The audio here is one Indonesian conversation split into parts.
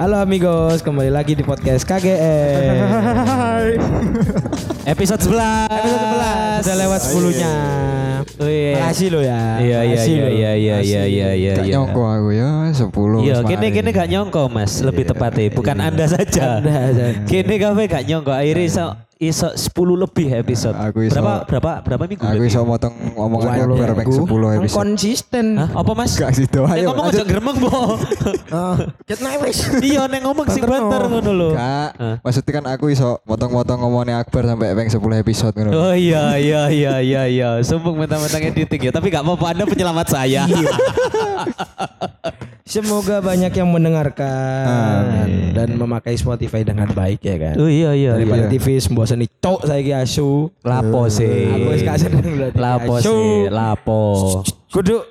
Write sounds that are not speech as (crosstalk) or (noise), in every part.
Halo amigos, kembali lagi di podcast KGN. (laughs) Episode 11. Episode 11. Sudah lewat 10-nya. Oh, iya. Makasih lo ya. Iya iya iya lo. iya iya iya iya iya. Gak iya. nyongko aku ya 10 Iya, kene kene gak nyongko Mas, lebih tepatnya bukan Anda saja. Anda saja. Kene kafe gak nyongko, akhirnya iso iso 10 lebih episode. Aku iso- berapa berapa berapa minggu? Aku iso motong omongan aku 10 episode. Konsisten. Hah? Apa Mas? Gak situ Nek ayo. ngomong aja gremeng, Bo. (laughs) Ket naik wis. Iya, nek ngomong sing Banter, banter no. ngono lho. Gak, Hah? maksudnya kan aku iso motong-motong ngomongnya Akbar sampai peng 10 episode ngono. Oh iya iya iya iya iya. Sumpung mentang-mentang editing ya, tapi gak apa-apa Anda penyelamat saya. (laughs) Semoga banyak yang mendengarkan dan memakai Spotify dengan baik ya kan. Oh iya iya Daripada iya. TV sembosan cok saya ki asu. Lapo sih. Aku wis berarti. Lapo sih, lapo. Kudu.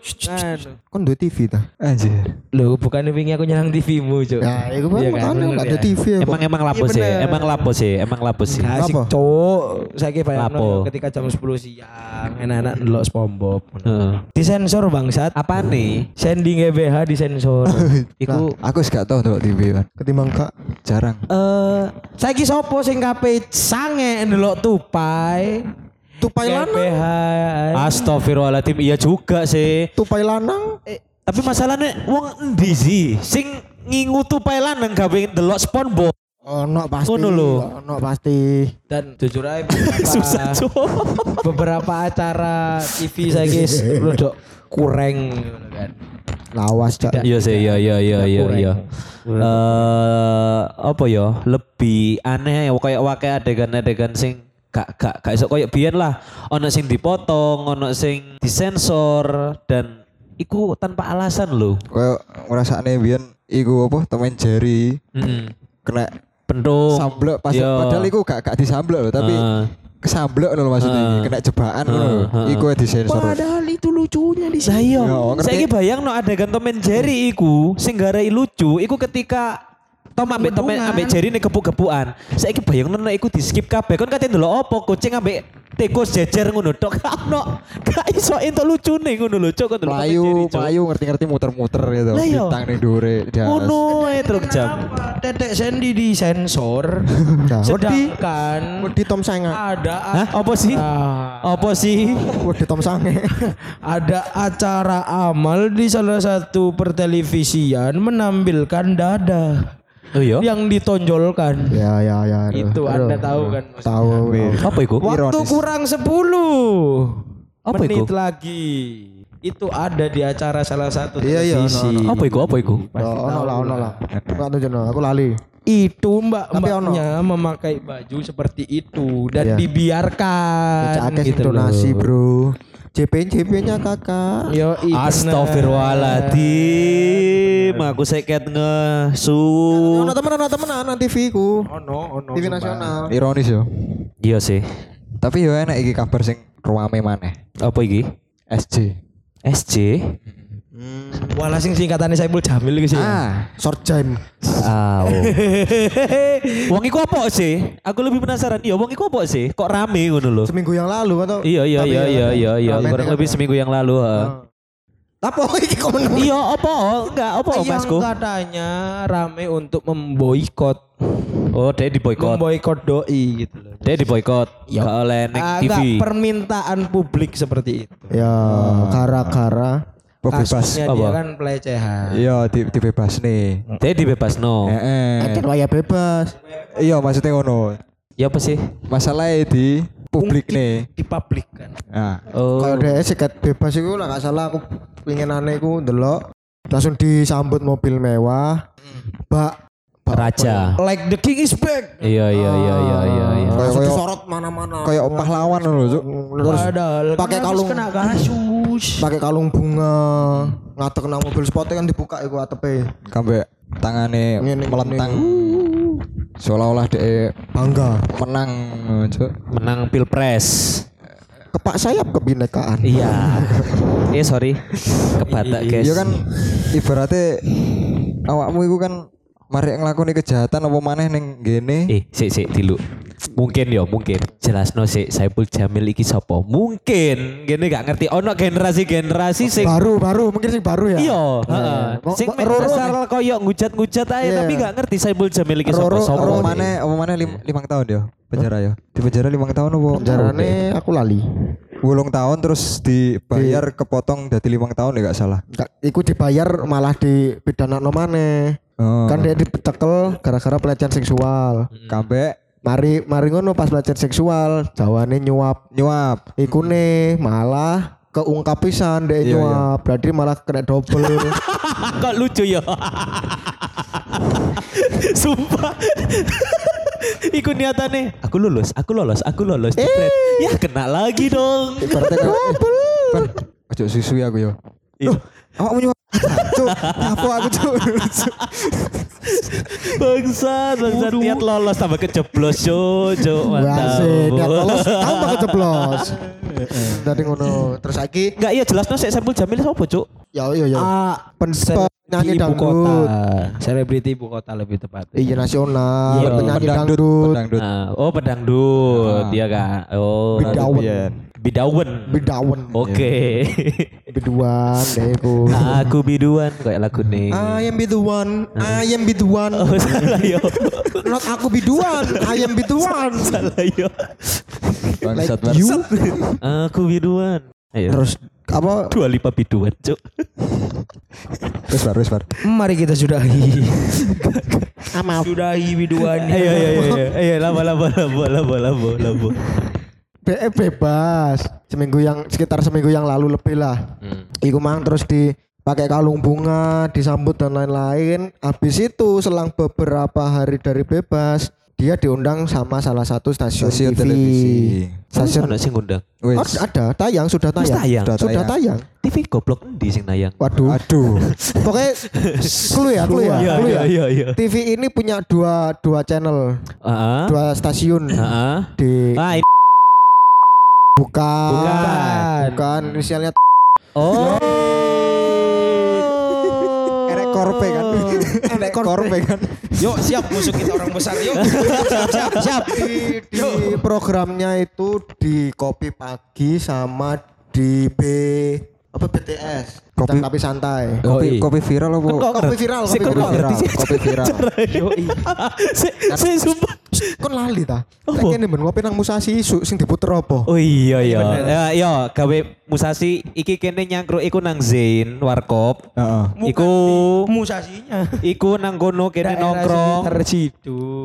Kon duwe TV ta? Anjir. Loh, bukan wingi aku nyerang TV-mu, Cuk. Ya, iku kan Iya kan, makane bener gak ya. ada TV ya. Emang emang lapo Iya, sih, emang lapo sih, emang lapo sih. Asik saya kira Lapo. ketika jam 10 siang enak-enak ndelok SpongeBob. Heeh. Disensor bangsat. Apa nih? Sending EBH disensor. (laughs) Iku Aku gak tau ndelok TV kan. Ketimbang kak Jarang. Eh, saiki sopo sing kape sange ndelok tupai? Tupai lanang, EBH. Astagfirullahaladzim, iya juga sih. tupai lanang. Eh, tapi masalahnya wong endi sih sing ngingu tupai lanang gawe delok SpongeBob. Ono pasti. Ngono lho. Ono pasti. Dan jujur aja (laughs) beberapa, Susah, beberapa acara TV saya guys rodok kurang kan. Lawas cak. Iya sih, iya iya iya iya iya. Eh apa ya? Lebih aneh ya kayak wakai adegan-adegan sing gak gak gak iso kayak biyen lah. Ono sing dipotong, ono sing disensor dan iku tanpa alasan loh. Kayak ngrasakne biyen iku apa temen jari Heeh. kena Pentung. samblek pas Iya. padahal iku gak gak disamblek loh tapi Heeh. kesamblek loh maksudnya Heeh. kena jebakan lho. Heeh. Iku disensor. Padahal itu lucunya di iya, Ya, ngerti. saiki bayang no adegan and Jerry iku sing garai lucu iku ketika Tom ambek Tom ambek Jerry nih kepu-kepuan. Saiki bayang no iku di skip kabeh. Kon kate ndelok opo kucing ambek tikus jejer ngono tok. (laughs) Gak ono. Gak iso entuk lucune ngono lho, cok Cuk. melayu ngerti-ngerti muter-muter gitu. Iya. Bintang ning dhuwure. jas. Ngono ae terus jam. Tetek Sandy disensor. (laughs) Nah, wedi Sedangkan wedi Tom Sange. ada Hah? Apa sih? Apa sih? Wedi Tom Sange. (laughs) ada acara amal di salah satu pertelevisian menampilkan dada Oh iya. yang ditonjolkan. ya ya ya. Itu Aduh. Anda tahu kan? Tahu. Apa iku? Waktu Ironis. kurang 10 Apa menit lagi. Itu ada di acara salah satu Iya, iya, televisi. ono, Apa iku? Apa iku? Ya, ono lah, ono lah. Aku lali. Itu Tapi mbak-mbaknya memakai baju seperti itu dan Iya. dibiarkan Cak gitu donasi. Bro. JP JP-nya kakak. Yo, Astagfirullahaladzim. Aku seket ngesu. Ono temenan, ono temenan nang TV ku. Ono, ono. TV nasional. Ironis yo. Iya sih. Tapi yo enak iki kabar sing ruame maneh. Apa iki? SJ. SJ. Walah sing singkatannya Saiful Jamil iki sih. Ah, Short jam. Ah. (laughs) wong iku apa sih? Aku lebih penasaran. Iya, wong iku apa sih? Kok rame ngono lho? Seminggu yang lalu atau? Iya iya iya ya, iya iya iya. Kurang lebih seminggu yang lalu. ha. Apa iki komen? Iya, apa? Enggak, apa yang Masku? katanya rame untuk memboikot Oh, dia di boykot. memboikot doi gitu loh. Dia di boykot. Ya. Gak oleh nek Ah, TV. enggak, permintaan publik seperti itu. Ya, gara-gara kok bebas. Kasusnya dia Apa? kan pelecehan. Iya, di, dibebas nih. Dia dibebas no. Heeh. Akhir waya bebas. Iya, maksudnya ngono. Ya apa sih? Masalahnya di publik nih. Di publik kan. Nah, Oh. Kalau dia sikat bebas itu lah gak salah aku pengen aneh ku ndelok langsung disambut mobil mewah. Mbak Raja. Like the king is back. Iya iya iya iya iya iya. langsung Kayak- disorot mana-mana. kayak pahlawan loh, Cuk. Terus Padahal pakai kan kalung. kena kasus. pakai kalung bunga ngatek nang mobil spotnya kan dibuka iku atepe Kambe tangane melentang. Seolah-olah dia bangga menang, Cuk. Menang Pilpres. kepak sayap kebinekaan Iya. Eh sorry. Kebatak guys. Iya kan ibaratnya awakmu itu kan mari nglakoni kejahatan apa maneh ning gene Eh, sik sik dulu. Mungkin yo, mungkin. Jelas no sih Saipul Jamil iki sapa? Mungkin gini gak ngerti ono generasi-generasi sing Baru baru mungkin sing baru ya. Iya, heeh. Iya. Mo- Sing Roro dasar koyo ngujat-ngujat ae Iya. tapi gak ngerti Saipul Jamil iki sapa Roro- sapa. Apa mana apa mana lim, limang tahun ya penjara ya di penjara limang tahun apa Penjarane aku lali. Wolong tahun terus dibayar kepotong dari limang tahun ya gak salah iku dibayar malah di pidana no maneh. Oh. Kan dia ditekel gara-gara pelecehan seksual. kambek Mari mari ngono pas pelecehan seksual, jawane nyuap. nyuap Iku nih malah keungkap pisan dek Iya, nyuap. Berarti malah kena double. (laughs) Kok lucu ya? Sumpah. Iku niatannya, aku lulus, aku lolos, aku lolos. jebret. Ya kena lagi dong. Ibaratnya kan Ban, ojo susu ya aku yo Iya. Awak mau nyuap cuk apa aku cuk Bangsat, bangsat niat lolos tambah kejeblos, cuk, cuk. Mantap. Niat lolos tambah keceplos. Dari ngono. Terus lagi Enggak iya jelas no sik Saipul Jamil sapa, cuk? ya iya ya. Ah, penyanyi ibu kota. dangdut. Selebriti ibu kota lebih tepatnya. Iya nasional, Iya, penyanyi pedangdut dangdut. pedangdut Ah, oh pedangdut, Ah. dia kan. Oh, Bidawen. Bidawen. Bidawen. Oke. (laughs) Biduan deh iku. Aku biduan kayak lagu nih. I am one, I am one. Oh salah yo. Not aku biduan, I am one. salah yo. Like you. Aku biduan. Ayo. Terus apa dua lipa biduan, cuk. wes bar wes bar Mari kita sudahi. Amal. sudahi biduan. Ayo ayo ayo ayo. Labo labo labo labo labo labo. Be bebas. Seminggu yang sekitar seminggu yang lalu lebih lah. Hmm. Iku mang terus di pakai kalung bunga, disambut dan lain-lain. Habis itu selang beberapa hari dari bebas, dia diundang sama salah satu stasiun, stasiun TV. televisi Stasiun Stasiun sing ngundang. Oh, wes ada tayang sudah tayang. tayang? Sudah Sudah tayang. TV goblok endi sing nayang? Waduh. aduh (laughs) Pokoknya clue ya, clue ya, Iya, clue ya. iya, iya, iya. TV ini punya dua dua channel, Heeh. dua stasiun Heeh. di Ah, ini- bukan, Bukan. bukan inisialnya oh. erek korpe kan (laughs) erek korpe kan Yuk siap musuh kita orang besar yuk. (laughs) siap siap siap. di, di programnya itu di kopi pagi sama di B apa BTS Kopi- tapi santai. Kopi iya. kopi viral apa? Kok kopi viral? Kopi viral. viral. Kopi viral. Si, si sumpah. kon lali ta? Kene men ngopi nang musasi isu sing diputer apa? Oh iya iya. Ya iya gawe musasi iki kene nyangkruk iku nang Zain Warkop. Heeh. Iku musasinya. iku nang kono kene nongkrong.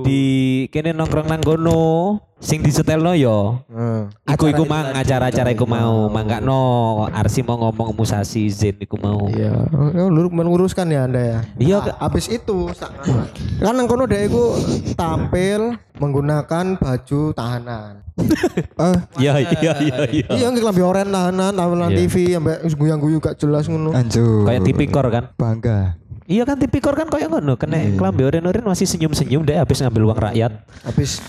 di kene nongkrong nang kono. Sing disetelno yo. Heeh. Iku iku mang acara-acara iku mau. mangkakno Arsi mau ngomong musasi Zain iku mau. Iya, oh, lu menguruskan ya Anda ya. Iya, Nah, habis itu kan nang kono dhek iku tampil menggunakan baju tahanan. ah (laughs) Iya iya iya iya. Iya klambi oren tahanan, tampil nang Iya. TV sampai guyang-guyu gak jelas ngono. anjur Kayak tipikor kan. bangga Iya kan tipikor kan kayak ngono kena kelambi oren-oren masih senyum-senyum deh habis ngambil uang rakyat. Habis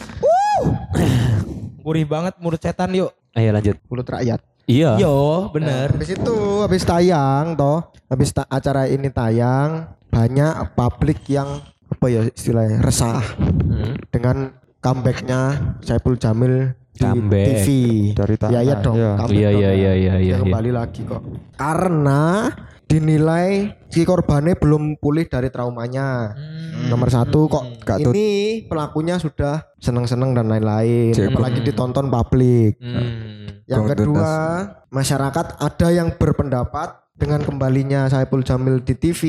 Gurih banget mulut setan yuk. Ayo lanjut. mulut rakyat. Iya. Yo bener. Habis itu habis tayang toh, habis ta- acara ini tayang banyak publik yang apa ya istilahnya resah Hmm. dengan comebacknya Saiful Jamil di Comeback. TV. Dari tanah, Ya iya dong. iya. Iya iya ya. iya iya Dia iya. iya. kembali lagi kok. Karena dinilai si korbannya belum pulih dari traumanya. Hmm. Nomor satu kok Gak tut- ini pelakunya sudah seneng-seneng dan lain-lain. Apalagi ditonton publik. Hmm. Yang kedua, masyarakat ada yang berpendapat dengan kembalinya Saiful Jamil di TV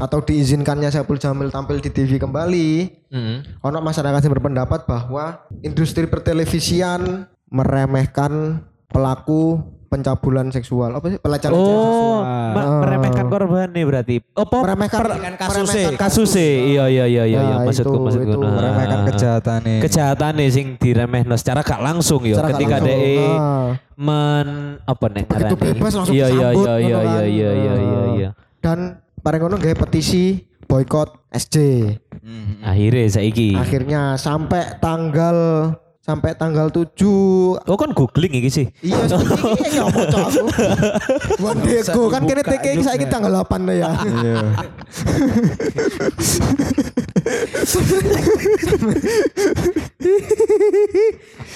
atau diizinkannya Saiful Jamil tampil di TV kembali. Hmm. Ono masyarakat yang berpendapat bahwa industri pertelevisian meremehkan pelaku pencabulan seksual apa sih pelecehan Oh, seksual. ma- meremehkan korban nih berarti. Apa? meremehkan Dengan kasusnya. meremehkan kasus Iya iya iya iya Ya, iya maksudku itu- maksudku. itu Nah, meremehkan kejahatan nih Kejahatan nih sing diremehno secara gak langsung gak ketika. DE Nah. men apa nih Begitu bebas langsung Iya iya iya iya ngono iya kan. iya iya iya iya. dan bareng ngono gawe petisi boykot SJ. Akhirnya saiki. Akhirnya sampai tanggal sampai tanggal 7 Oh kan googling iki sih. Iya, ini ya mau aku. Ago kan kene TK ini saiki tanggal 8 ya. iya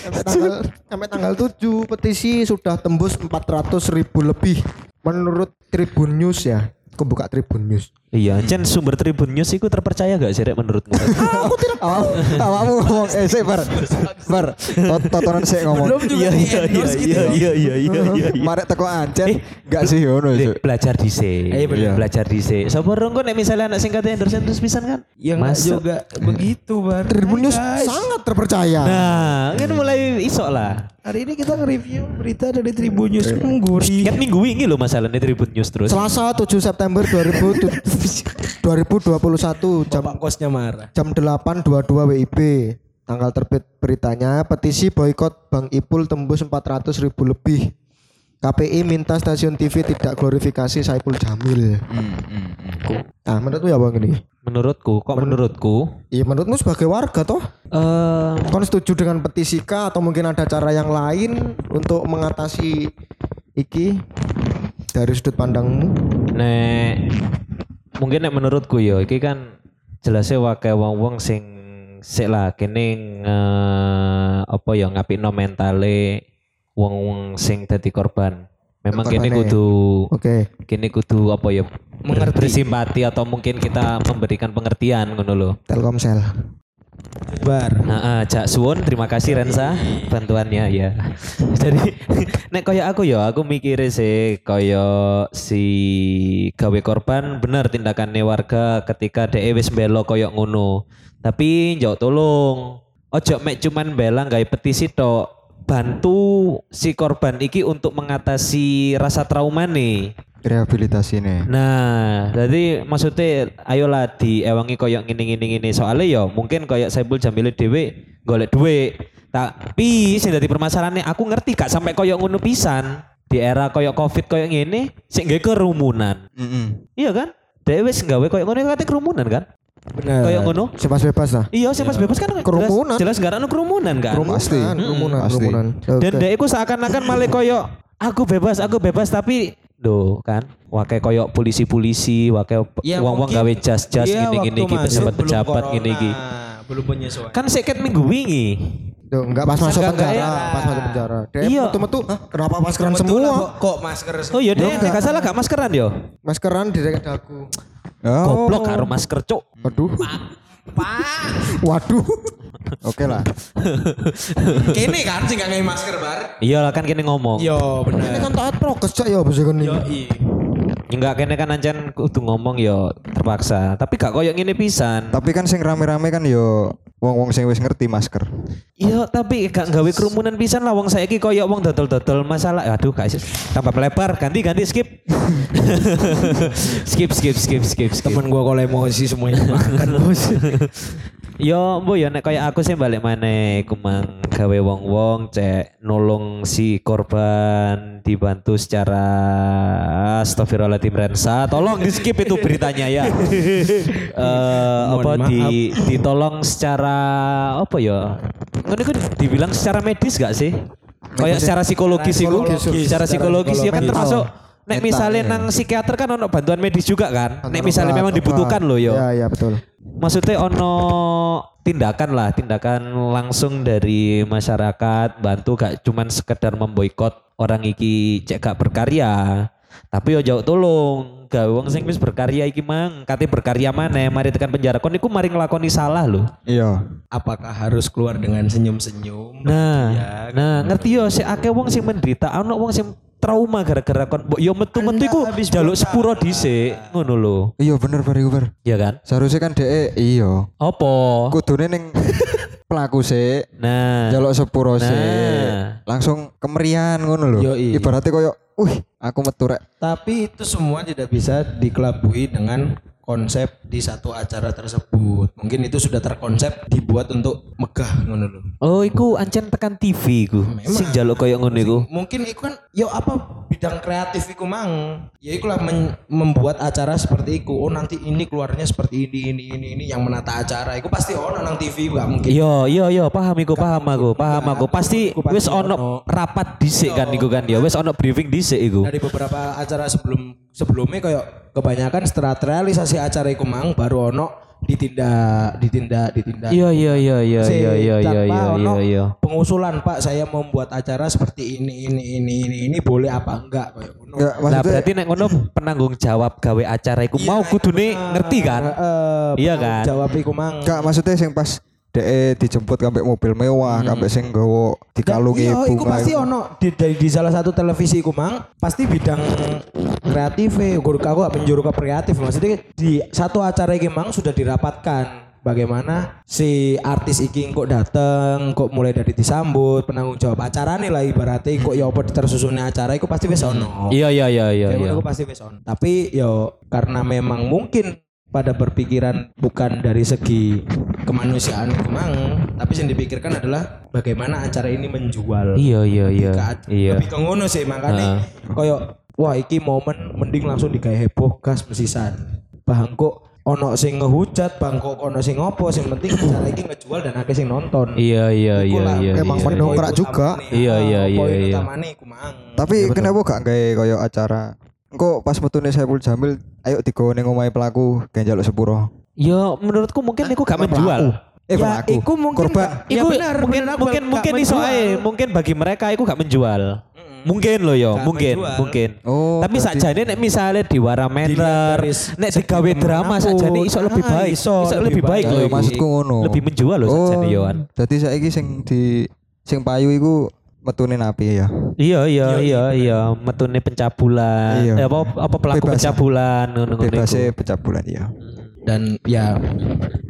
sampai tanggal sampai tanggal 7 petisi sudah tembus 400 ribu lebih menurut Tribun News ya aku buka Tribun News Iya, Jen sumber Tribun News itu terpercaya gak sih Rek menurutmu? (laughs) aku tidak Awak awakmu ngomong eh sik bar. Bar. tot- Totonan sik ngomong. Belum juga di endorse gitu. iya iya iya iya. Marek teko ancen enggak sih ngono Cuk. belajar dhisik. Iya, bener. Belajar dhisik. Sapa rong kok nek misalnya anak singkat endorse endorse pisan kan? Ya Masuk. juga begitu bar. Tribun News sangat terpercaya Nah, kan mulai isok lah. Hari ini kita nge-review berita dari Tribun News Mengguri. Kan minggu ini loh masalahnya Tribun News terus. Selasa 7 September 2000 2021 jam Pak kosnya marah. jam 8.22 WIB tanggal terbit beritanya petisi boykot Bang Ipul tembus 400 ribu lebih. KPI minta stasiun TV tidak glorifikasi Saipul Jamil. Nah menurutmu ya bang ini? Menurutku, kok menurutku? iya menurutmu sebagai warga toh? Eh, kon setuju dengan petisi kah? Atau mungkin ada cara yang lain untuk mengatasi iki dari sudut pandangmu? Nek mungkin nek menurutku ya iki kan jelasnya wakai wong-wong sing sik lah kene nge- apa ya ngapikno mentale wong-wong sing dadi korban. Memang kene Korbane. kudu oke kene kudu apa ya Mengerti. bersimpati atau mungkin kita memberikan pengertian ngono lho. Telkomsel Bar. Nah, Cak Suwon, terima kasih Rensa bantuannya ya. (laughs) Jadi (laughs) nek koyo aku ya, aku mikir sih koyo si gawe korban bener tindakannya warga ketika DE wis belo koyo ngono. Tapi njok tolong. Ojo mek cuman belang gawe petisi tok. Bantu si korban iki untuk mengatasi rasa trauma nih. Rehabilitasi nih. Nah, jadi maksudnya ayolah diewangi koyok ngini ngini ngini soalnya ya mungkin koyok Saipul Jamil dhewe golek duit. Tapi sing dadi permasalahannya aku ngerti gak sampai koyok ngono pisan. Di era koyok Covid koyok ngene sing nggawe kerumunan. Heeh. Iya kan? Dhewe wis gawe koyok ngono kate kerumunan kan? Benar. Koyok ngono. bebas-bebas lah Iya, sih pas bebas kan Kerumunan. jelas, jelas gak ada kerumunan kan? kerumunan Pasti. kerumunan Pasti. kerumunan Dan Oke. dia itu seakan-akan malah koyok aku bebas, aku bebas tapi do kan wakai koyok polisi-polisi, wakai Ya, uang-uang gawe jas-jas dia gini-gini masuk pejabat-pejabat gini iki. corona, Belum penyesuaian. Kan seket minggu wingi. Tuh, enggak pas masuk Enggak, enggak, penjara, ya. pas masuk penjara. Dia Iya. metu-metu, "Hah, kenapa maskeran semua? kok, kok masker Oh iya deh, gak salah gak maskeran yo. Maskeran di dekat dagu. Oh. Goblok karo masker cuk. Waduh. Pak. Waduh. Oke lah. Kene kan sih gak ngai masker bar. Iya lah kan kini ngomong. Yo Ini benar. kan taat prokes cak ya bisa Yo ini. i. Enggak kene kan ancen kudu ngomong yo terpaksa. Tapi gak koyok ngene pisan. Tapi kan sing rame-rame kan yo wong-wong sing wis ngerti masker. Iya tapi gak gawe kerumunan pisan lah wong saiki koyok wong dodol-dodol masalah. Aduh gak sih. Tambah melebar ganti ganti skip. (laughs) skip skip skip skip skip. Temen gua kalau emosi semuanya makan bos. (laughs) Yo, bu ya nek kayak aku sih balik mana iku mang gawe wong-wong cek nolong si korban dibantu secara astagfirullahaladzim Rensa. Tolong di skip itu beritanya ya. (laughs) Eh apa di ditolong secara apa ya? Ngono iku dibilang secara medis gak sih? Kayak secara psikologis iku. Psikologis, Secara psikologis ya kan termasuk Nek Mental, misalnya ya. nang psikiater kan ono bantuan medis juga kan. Nek misalnya memang dibutuhkan loh yo Iya, iya betul. Maksudnya ono tindakan lah tindakan langsung dari masyarakat bantu gak cuman sekedar memboikot orang iki cek gak berkarya tapi yo jauh tolong gak wong sing wis berkarya iki mang kate berkarya mana mari tekan penjara kon iku mari ngelakoni salah lho Iya. Apakah harus keluar dengan senyum-senyum? nah Ya, nah ngerti yo si akeh wong sing menderita ono wong sing trauma gara-gara kon mbok yo metu-metu iku habis jaluk sepuro dhisik ngono lho Iya bener bar iku bar. ya kan Seharusnya kan DE iya. opo Kudune ning (laughs) pelaku sih nah jaluk sepuro sih. Nah. Langsung kemerian ngono lho. Ibaratnya koyo, "Wih, aku metu rek." Tapi itu semua tidak bisa dikelabui dengan konsep di satu acara tersebut. Mungkin itu sudah terkonsep dibuat untuk megah ngono lho. Oh, iku ancen tekan TV iku. Sing jaluk koyo ngono iku. Mungkin itu kan yo apa bidang kreatif iku mang. Ya ikulah membuat acara seperti itu. Oh nanti ini keluarnya seperti ini ini ini ini yang menata acara. Iku pasti ono nang TV gak mungkin. Iya, iya, iya, paham iku, paham aku, paham aku. Pasti Iku pasti wis ono rapat dhisik kan iku kan ya. Wis ono briefing dhisik iku. Dari beberapa acara sebelum sebelumnya kayak kebanyakan setelah realisasi acara iku mang baru ono ditindak ditindak ditindak Iya iya iya iya iya iya iya Pak, iya iya iya. pengusulan Pak saya membuat acara seperti ini ini ini ini ini boleh apa enggak kayak ngono. Maksudnya berarti nek ngono penanggung jawab gawe acara iku mau kudune ngerti kan? Iya kan? Jawab iku mang. enggak maksudnya sing pas DE dijemput sampai mobil mewah, sampai sing nggawa dikalungi iya, iku bunga. pasti iku. ono di, dari di salah satu televisi iku mang pasti bidang kreatif e guru aku gak penjuru ke kreatif maksudnya di satu acara iki mang sudah dirapatkan bagaimana si artis iki kok dateng kok mulai dari disambut penanggung jawab acara nih lah ibaratnya kok ya apa tersusunnya acara iku pasti wis ono Iya iya iya iya iya. pasti wis ono. Tapi yo karena memang mungkin pada berpikiran bukan dari segi kemanusiaan memang, tapi yang dipikirkan adalah bagaimana acara ini menjual. Iya iya iya. Iya. Lebih ke ngono sih makanya koyo wah iki momen mending langsung digawe heboh gas mesisan. Bangkok ono sing ngehujat, bangkok ono sing ngopo, sing penting acara iki ngejual dan akeh sing nonton. Iya iya iya lah, iya. Emang iya. mendongkrak poin juga. Iya, iya, Ah, iya, iya. mang. Tapi kenapa gak gawe koyo acara Engko pas metune Saiful Jamil ayo digawe ning omahe pelaku kayak njaluk sepuro. Ya menurutku mungkin iku gak menjual. Eh ya, pelaku. iku mungkin gak- ya Iku benar, mungkin benar, mungkin gak mungkin iso ae, mungkin bagi mereka iku gak menjual. Mungkin loh yo, Gak mungkin, menjual. mungkin. Oh, Tapi sakjane nek misalnya di Waramener, dari nek digawe drama sakjane iso lebih Ah, baik, iso iso, lebih lebih baik baik. loh. Iku. maksudku ngono. Lebih menjual loh Oh, sakjane Yohan. Dadi saiki sing di sing payu iku metune napi ya. Iya iya iya iya, metune pencabulan. Iya. Eh, apa apa pelaku Bebas. pencabulan ngono-ngono iku. Bebasnya pecah bulan ya. dan ya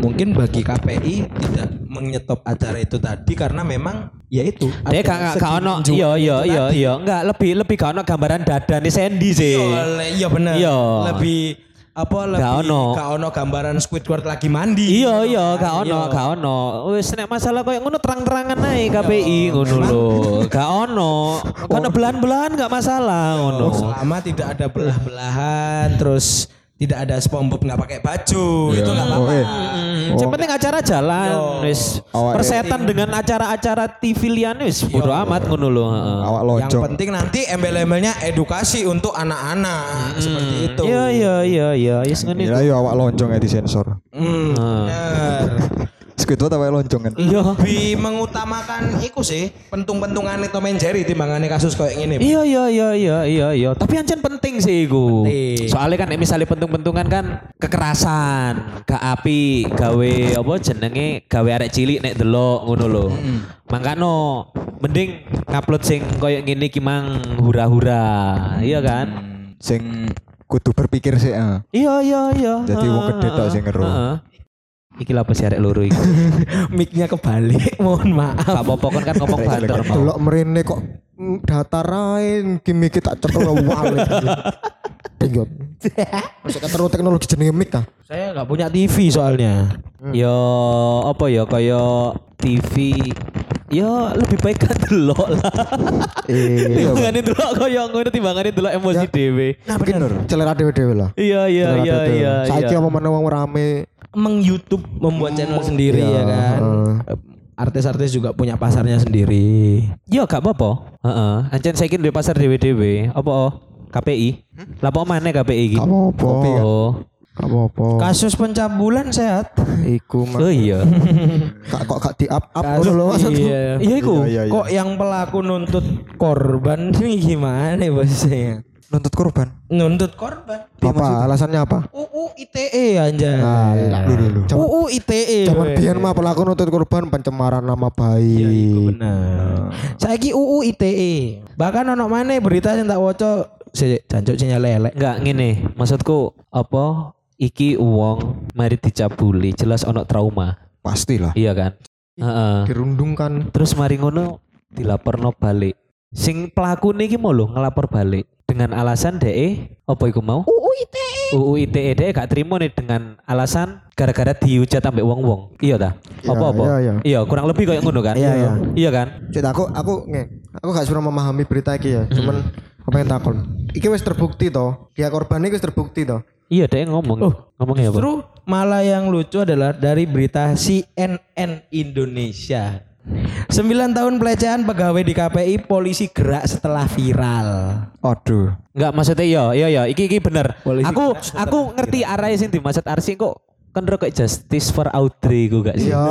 mungkin bagi KPI tidak menyetop acara itu tadi karena memang ya itu Dia ada gak gak ono iya iya iya iya enggak lebih lebih gak ono gambaran dada nih Sandy sih. Oleh- iya benar Iya. lebih apa lebih ono. gak ono gambaran Squidward lagi mandi Iya gitu iya gak ono Iya. gak ono. Wis nek masalah koyo ngono terang-terangan ae KPI ngono lho. Gak ono. (laughs) Kono belahan-belahan gak masalah ngono. selama tidak ada belah-belahan terus tidak ada SpongeBob nggak pakai baju itu nggak apa-apa. Oh, eh. Hmm, Yang penting acara jalan wis. Awak- Persetan dengan acara-acara TV liane wis. Bodo amat ngono lho. yang penting nanti embel-embelnya edukasi untuk anak-anak seperti itu. Iya iya iya iya, yes ngene. Ya yo awak lonjong ya disensor. Hmm, bener. Squidward awak lonjong kan. Iya. lebih mengutamakan iku sih pentung-pentungan Tom and Jerry timbangane kasus kayak gini Iya iya iya iya iya iya. Tapi ancen penting sih iku. Penting. Soalnya kan misalnya pentung-pentungan kan kekerasan, gak api, gawe apa jenenge gawe arek cilik nek delok ngono lho. Makano mending ngupload sing koyo ngene ki mang hura-hura. Iya kan? Sing kudu berpikir sih. ah. Iya iya iya. Jadi wong gede tok sing ngeru. Iki lah apa sih arek loro iki? (laughs) mic-nya kebalik mohon maaf Gak apa-apa kan kan ngomong banter. Delok merene kok datar ae gimmick tak cekel wale. Tinggot. Masih ketemu teknologi jenenge mic ah. saya nggak punya TV soalnya Yo apa ya kaya TV Yo lebih baik kan delok lah. Eh, Timbangane delok kaya ngono timbangane delok emosi dhewe. nah bener celera dhewe-dhewe lah. Iya iya iya iya. Saiki iya. apa meneh wong rame meng YouTube membuat channel sendiri iya, ya kan artis-artis juga punya pasarnya sendiri Yo gak apa-apa. Heeh. Ancen saiki duwe pasar dhewe-dhewe. Apa oh? KPI? Lah apa maneh KPI iki? Gak apa-apa. Oh. Gak apa-apa. kasus pencabulan sehat Iku mah Oh iya. (laughs) gak kok gak di up up Kasus- ngono lho maksudku. iya. Iya iku. Iya, iya. kok yang pelaku nuntut korban ini (laughs) gimana bosnya Nuntut korban. nuntut korban Apa alasannya apa? UU ITE anjay Alah. Zaman- UU ITE Zaman weh. biyen mah pelaku nuntut korban pencemaran nama Iya, iku baik. bener. Saiki UU ITE. Bahkan ono mana berita yang tak woco si jancuk sinyal lelek. Enggak ngene, maksudku apa? Iki uang mari dicabuli, jelas ono trauma. Pastilah. Iya kan? Heeh. Dirundungkan. Terus mari ngono dilaporno balik. Sing pelaku niki mau lho ngelapor balik dengan alasan DE apa iku mau? UU ITE. UU ITE DE gak terima nih dengan alasan gara-gara dihujat ambek wong-wong. Iya ta? Iya, Apa-apa? iya, iya. Iya, kurang lebih kayak ngono kan? Iya, iya. Iya kan? Cek aku aku nge, aku gak sudah memahami berita iki ya. Cuman apa yang takon. Iki wis terbukti toh. Dia korban iki wis terbukti toh. Iya, DE ngomong. Ngomongnya apa? Justru malah yang lucu adalah dari berita CNN Indonesia. 9 tahun pelecehan pegawai di KPI polisi gerak setelah viral. Aduh. Enggak maksudnya iya iya iya iki iki bener. Polisi Aku aku ngerti arah sing dimaksud Arsi kok kan ro kayak justice for Audrey ku gak sih? Iya,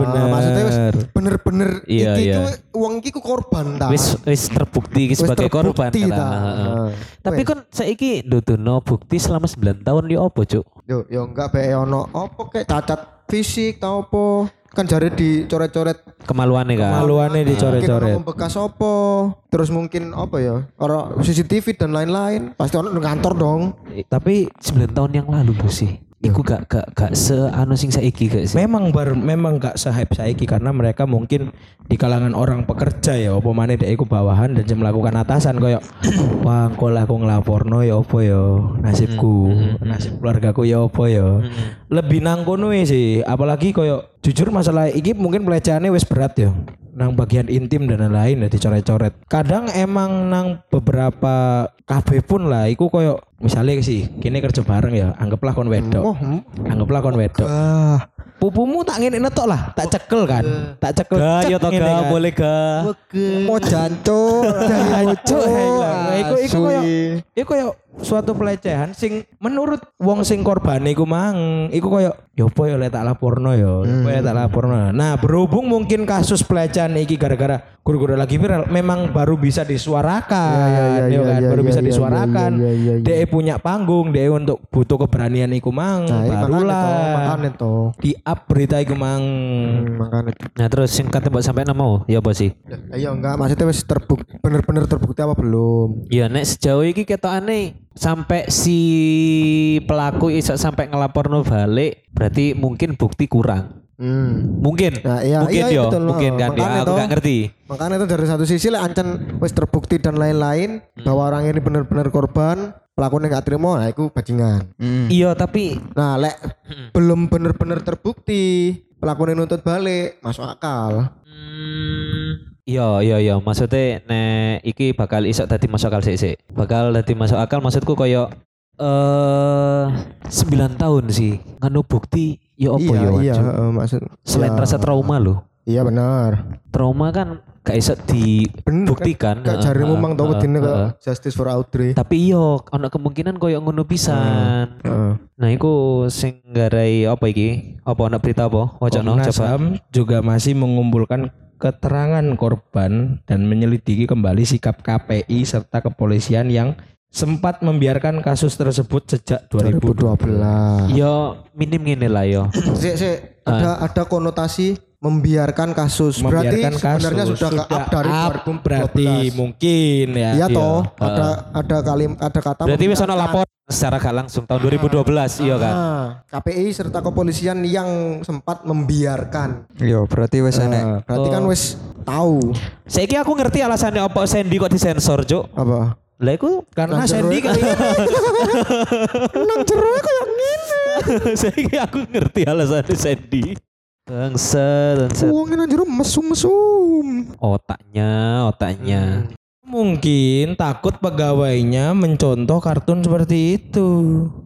bener. Maksudnya wis bener-bener Iya, iki iya. ku wong iki ku korban ta. Wis wis terbukti iki Wis sebagai korban terbukti kan. ta. Heeh. Heeh. Tapi kan saiki ndudono bukti selama 9 tahun yo opo, Cuk? Yo, yo enggak be ono apa kayak cacat fisik tau apa. Kan jare dicoret-coret Kemaluannya kan. Maluannya dicoret-coret. Mungkin bekas apa. Terus mungkin apa ya? Orang CCTV dan lain-lain. Pasti ono nang kantor dong. Tapi 9 tahun yang lalu bos sih. Iku gak gak gak se anu sing saiki gak sih. memang bar, memang gak se-hype saiki karena mereka mungkin di kalangan orang pekerja ya apa maneh dek iku bawahan dan jam melakukan atasan koyo (clears throat) wah engko lah aku nglaporno ya apa ya? Nasibku nasib keluargaku ya apa ya? Lebih nang kono e sih apalagi koyo jujur masalah iki mungkin pelecehannya wis berat ya nang bagian intim dan lain-lain ya dicoret-coret kadang emang nang beberapa kafe pun lah iku koyo misalnya sih kini kerja bareng ya anggaplah kon wedok Oh, hmm. anggaplah kon wedok ah. Pupumu tak ngene netok lah tak cekel kan tak cekel Ga yo cek to ga kan. boleh ga. Mau jancuk. (laughs) Jancuk, lah. iku iku koyo iku koyo suatu pelecehan sing menurut wong sing korban iku mang iku koyo yo apa yo lek tak laporno yo yo apa ya tak laporno nah berhubung mungkin kasus pelecehan iki gara-gara guru-guru lagi viral memang baru bisa disuarakan Ya, ya, ya, yo ya, kan ya, baru ya, bisa ya, disuarakan ya, ya, ya, ya. DE punya panggung DE untuk butuh keberanian iku mang Nah, toh, barulah makanya toh. di up berita iku mang Hmm, makanya. Nah terus sing kate mbok sampean mau ya apa sih? Ayo enggak maksudnya wis terbukti bener-bener terbukti apa belum? Ya nek sejauh ini ketokane sampai si pelaku iso sampai ngelaporno balik berarti mungkin bukti kurang. Hmm. Mungkin. Nah, iya, mungkin iya, iya, yo, betul, mungkin kan ya Makanya aku toh. gak ngerti. Makanya itu dari satu sisi lah ancen wis terbukti dan lain-lain bahwa orang ini benar-benar korban, pelakunya nggak terima, nah itu bajingan. Hmm. Iya tapi Nah, lek belum benar-benar terbukti, pelakunya nuntut balik, masuk akal. Hmm, Iya iya iya maksudnya nek iki bakal isok tadi masuk akal sih sih. Bakal tadi masuk akal maksudku koyo eh 9 tahun sih nganu bukti ya apa iya, ya iya, heeh, maksud. Selain iya. rasa trauma loh. Iya benar. Trauma kan gak iso Bener dibuktikan. Kayak Heeh, jarimu heeh, mang tau heeh. kayak Justice for Audrey. Tapi iyo ono kemungkinan koyo ngono pisan. Heeh. Nah, iku sing garai apa iki? Apa ono berita apa? Wacana coba. Juga masih mengumpulkan keterangan korban dan menyelidiki kembali sikap KPI serta kepolisian yang sempat membiarkan kasus tersebut sejak 2012. 2012. Yo minim ngene lah yo. (clears throat) Sik, sik, ada ada konotasi membiarkan kasus. Membiarkan berarti sebenarnya kasus. sudah ke up dari up, 2012. berarti mungkin ya. Iya toh, Heeh. ada ada kalim ada kata Berarti wis ono lapor secara gak langsung tahun 2012 iya kan. Ah, KPI serta kepolisian yang sempat membiarkan. Yo berarti wis enek. Nah, berarti kan Oh. wis tahu Saiki aku ngerti alasannya apa Sandy kok disensor, Cuk. apa. Lah iku Karena Sandy kan (laughs) Nang jero kayak ngene. (laughs) saiki aku ngerti alasannya Sandy. Bangsa dan Wong nang jero mesum-mesum. otaknya, otaknya. Mungkin takut pegawainya mencontoh kartun seperti itu.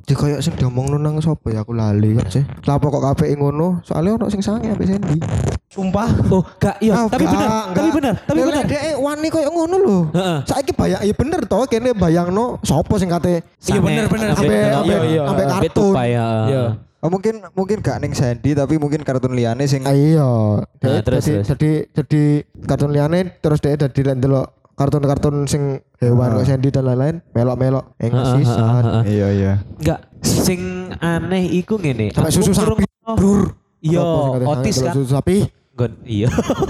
Di kayak sing diomongno nang sapa ya aku lali kok sih. Lapo kok KPI ngono? Soalnya ono sing sange ambek Sandy. Sumpah. Oh, gak iya, Ah, tapi enggak. tapi benar, tapi Lek benar. Dia wani koyo ngono lho. Heeh. Saiki bayang iya bener to kene bayangno sapa sing kate Iya, bener, bener. Ambe Ambe ambe Iya, iya. kartun. ya. Iya. Oh, mungkin mungkin gak ning Sandy tapi mungkin kartun liane sing Ah, Iya. Nah, Jadi- terus, jadi, terus. jadi jadi kartun liane terus dia jadi lek ndelok kartun-kartun sing hewan kok Sandy dan lain-lain melok-melok Heeh, eng heeh, sisan. heeh. Iya iya. Enggak, sing aneh iku ngene. Sampai susu sapi, brur. Iya, otis kan. Susu sapi. Gon, iya.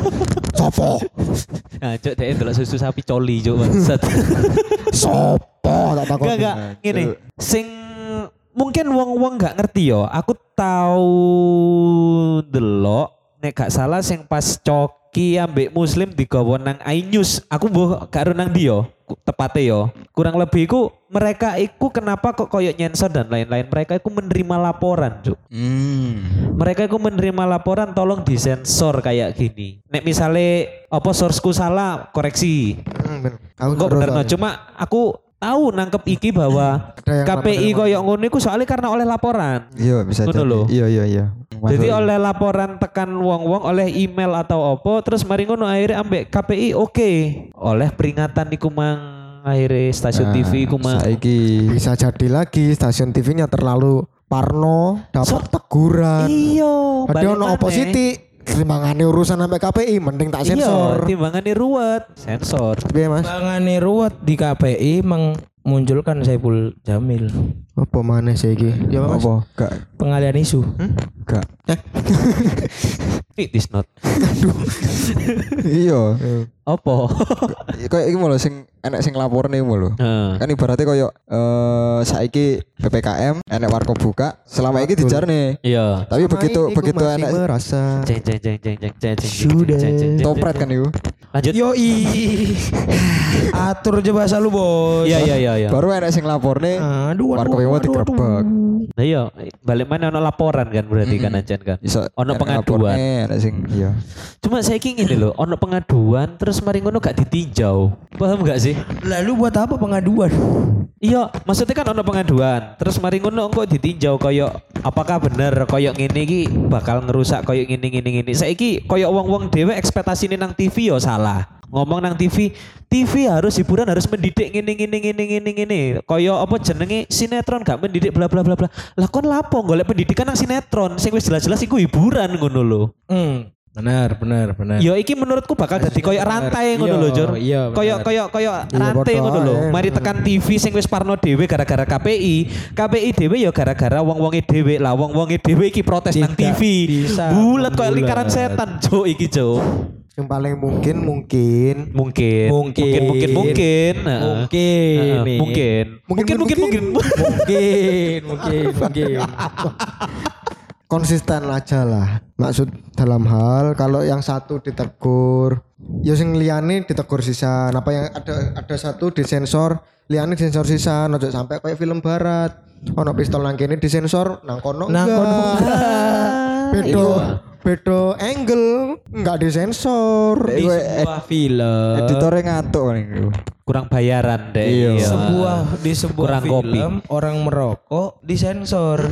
(laughs) Sopo? Nah, cok dek ndelok susu sapi coli cok bangsat. (laughs) Sopo tak takon. Enggak enggak ngene. Sing mungkin wong-wong enggak ngerti yo. Aku tahu delok nek gak salah sing pas coki ambek muslim digawa nang iNews. Aku mbuh gak ero nang ndi yo. Ku- Tepate yo. Kurang lebih iku mereka iku kenapa kok koyok nyensor dan lain-lain. Mereka iku menerima laporan, Cuk. Hmm. Mereka itu menerima laporan tolong disensor kayak gini. Nek misalnya apa sourceku salah koreksi. Hmm, bener. Aku Kok bener soalnya. cuma aku tahu nangkep iki bahwa KPI lapor- koyok ngono iku soalnya karena oleh laporan. Iya bisa jadi. Iya iya iya. Jadi oleh laporan tekan wong-wong oleh email atau apa terus mari ngono akhirnya ambek KPI oke. Oleh peringatan iku mang akhirnya stasiun Nah, TV iku mang Saiki bisa jadi lagi stasiun TV-nya terlalu Parno dapat teguran. Iya, Ada ono maneh. Timbangane urusan sampai KPI mending tak Iya, sensor. timbangannya ruwet, sensor. Piye Mas? Bangane ruwet di KPI memunculkan Saiful Jamil. Apa maneh sih iki? Ya. Apa? Gak Pengalian isu. gak. It is not. Iya. Apa? Kayak iki lho sing enek sing laporne iku lho. Heeh. Kan ibaratnya koyo eh saiki PPKM enek warkop buka, selama iki dijarne. Iya. Tapi begitu Sama ini begitu enek merasa Jeng jeng jeng jeng jeng jeng jeng. Sudah. topret kan iku. Lanjut. Yo (laughs) Atur aja bahasa lu, Bos. Iya iya iya iya. Baru enek sing laporne Aduh, aduh, warkop aduh, mau aduh, digerebek. Nah iya, balik mana ono laporan kan berarti kan ajan kan. Iso Ono pengaduan. Enek sing iya. Cuma saya ingin ini loh, ono pengaduan terus mari ngono gak ditinjau. Paham gak sih? Lalu buat apa pengaduan? Iya, maksudnya kan ono pengaduan, terus mari ngono engko ditinjau koyo apakah bener koyo ngene iki bakal ngerusak koyo ngene ngene ngene. Saiki koyo wong-wong dhewe ekspektasine nang TV yo salah. Ngomong nang TV, TV harus hiburan harus mendidik ngene ngene ngene ngene ngene. Koyo apa jenenge sinetron gak mendidik bla bla bla bla. Lah kon lapo golek pendidikan nang sinetron sing wis jelas-jelas iku hiburan ngono lho. Hmm, benar, benar, benar. Yo iki menurutku bakal dadi koyo rantai ngono lho, Jur. iya, bener. Koyo koyo koyo rantai ngono lho. Mari tekan TV sing wis parno dhewe gara-gara KPI. KPI dhewe ya gara-gara wong-wonge dhewe lah. Wong-wonge dhewe iki protes nang TV. Bulat koyo membulat. lingkaran setan, Cuk iki, Cuk. Yang paling mungkin mungkin Mungkin. Mungkin. Mungkin mungkin mungkin. Mungkin nih. Mungkin. Mungkin mungkin mungkin. mungkin, mungkin, (laughs) mungkin. konsisten aja lah. Maksud dalam hal kalau yang satu ditegur, ya sing liyane ditegur sisan. Apa yang ada ada satu disensor, liyane disensor sisan. Ojo sampai kayak film barat. Ono pistol nang kene disensor, nang kono Nang enggak. kono Bedo bedo angle enggak disensor. di sebuah film Editornya ngantuk iku. Kurang bayaran deh. Iya. sebuah di sebuah Kurang kopi. film orang merokok disensor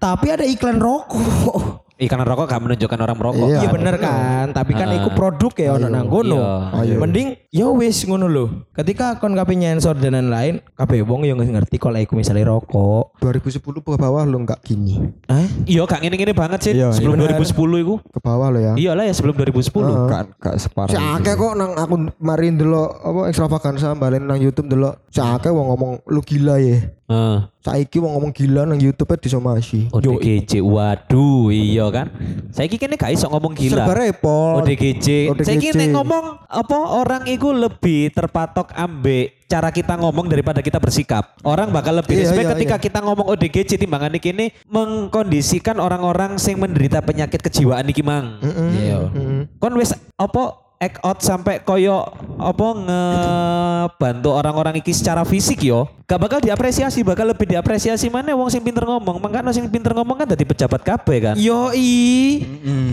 tapi ada iklan rokok Ikan rokok gak menunjukkan orang merokok. Iya. Iya bener kan, tapi kan iku produk ya ono nang kono. Iya. Mending ya wis ngono lho. Ketika kon kabeh nyensor dan lain-lain, kabeh wong yo ngerti kalau iku misalnya rokok. 2010 ke bawah lo enggak gini. Eh? Iya, gak ngene-ngene banget sih. Iya, Sebelum iya. 2010 iku. Ke bawah lo ya. Iyalah ya sebelum 2010. Gak gak separah. Akeh kok nang aku mari ndelok apa extravaganza balen nang YouTube ndelok. Si akeh wong ngomong lu gila ya. Heeh. Saiki wong ngomong gila nang YouTube e disomasi. ODGJ, waduh, iya kan. Saiki kene gak iso ngomong gila. Serba repot. ODGJ. ODGJ. Saiki nek ngomong apa orang itu lebih terpatok ambek cara kita ngomong daripada kita bersikap. Orang bakal lebih Iya, respect iya, ketika iya. kita ngomong ODGJ timbangan kini mengkondisikan orang-orang sing menderita penyakit kejiwaan iki mang. Iya. Kon wis apa act out sampai koyo apa ngebantu orang-orang iki secara fisik yo gak bakal diapresiasi bakal lebih diapresiasi mana wong sing pinter ngomong makanya sing pinter ngomong kan dari pejabat kabeh kan Yoi.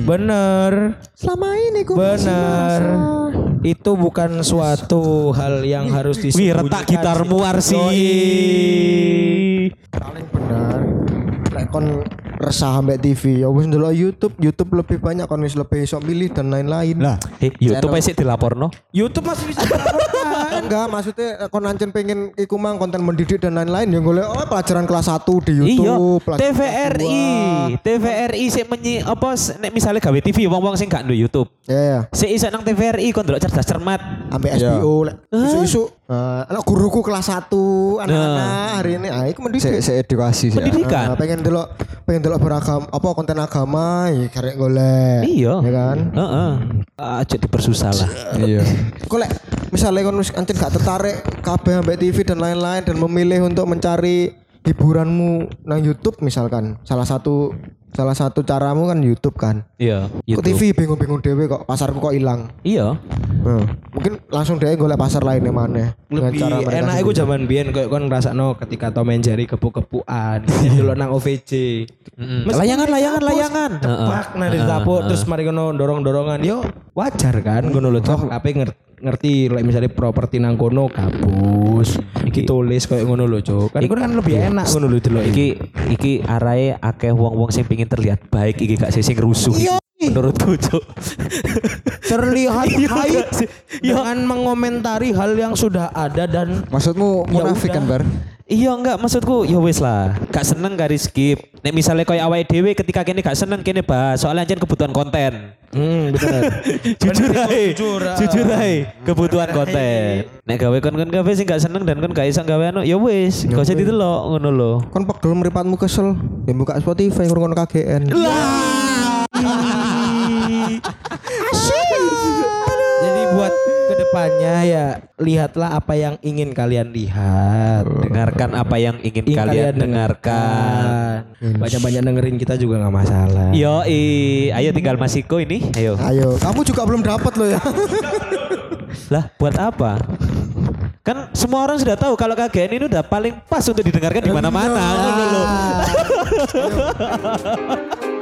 Bener. Selama ini ku Bener. Itu bukan suatu hal yang harus Wih disembunyikan. retak gitarmu Arsi paling benar. Kon resah ambek TV ya wis ndelok YouTube, YouTube lebih banyak kon wis lebih iso milih dan lain-lain. Lah, Eh, YouTube aja dilaporno. YouTube masih bisa dilaporkan. (laughs) enggak maksudnya eh, kon ancen pengen iku mang konten mendidik dan lain-lain ya golek oh pelajaran kelas 1 di Iya, YouTube. kelas TVRI, TVRI sih menyi apa nek misalnya gawe TV wong-wong sing gak ndu YouTube. dua. Ya ya. Si iso nang TVRI kon delok cerdas cermat. Ambek SBO lek isu-isu eh, anak guruku kelas 1 anak-anak hari ini ah iku mendidik. Se edukasi sih. Pendidikan. Nah, pengen delok pengen delok beragam apa konten agama ya karek golek. Iya. Ya kan? Heeh. Aja dipersusah lah. Iya. Kok lek misalnya kon ancen gak tertarik kabeh ambek TV dan lain-lain dan memilih untuk mencari hiburanmu nang YouTube misalkan salah satu salah satu caramu kan YouTube kan. Iya, Kok YouTube. TV bingung-bingung dewe kok pasarku kok hilang. Iya. Hmm. Mungkin langsung deh golek pasar lainnya mana. Dengan lebih cara enak iku zaman biyen koyo kon ngrasakno ketika Tom and Jerry kepu-kepuan (laughs) dulu nang OVJ. Meskipun Layangan, di layangan, dapur, layangan. Tepak nah di dapur terus mari kono dorong-dorongan. Yo wajar kan ngono lho kabeh ngerti ngerti like misalnya properti nang kono kabus ditulis kayak ngono lho cok kan iku kan lebih enak ngono lho delok iki Iki iki arahe akeh wong-wong sing pengin terlihat baik iki gak sih sing rusuh. iki. Menurutku, Cuk. terlihat Iya baik? Iya. dengan mengomentari hal yang sudah ada dan Maksudmu Ya munafik kan bar? Iya enggak maksudku ya wis lah. Gak seneng gak skip. Nek misalnya koyo awake dhewe ketika kene gak seneng kene bahas soalnya anjen kebutuhan konten. Hmm, bener. (laughs) jujur ae. jujur, ah. Jujur ae kebutuhan konten. Nek gawe kon-kon gawe sing gak seneng dan kon gak iso gawe anu ya wis, gak usah ditelok ngono lho. Kon pegel meripatmu kesel, ya buka Spotify ngurungan KGN. Jadi buat ke depannya ya lihatlah apa yang ingin kalian lihat. Dengarkan apa yang ingin Ingin kalian dengarkan. Banyak-banyak dengerin kita juga nggak masalah. Yo, ayo tinggal Masiko ini. Ayo. Ayo, kamu juga belum dapat loh ya. Lah, buat apa? Kan semua orang sudah tahu kalau KGN ini udah paling pas untuk didengarkan di mana-mana. lho. (laughs)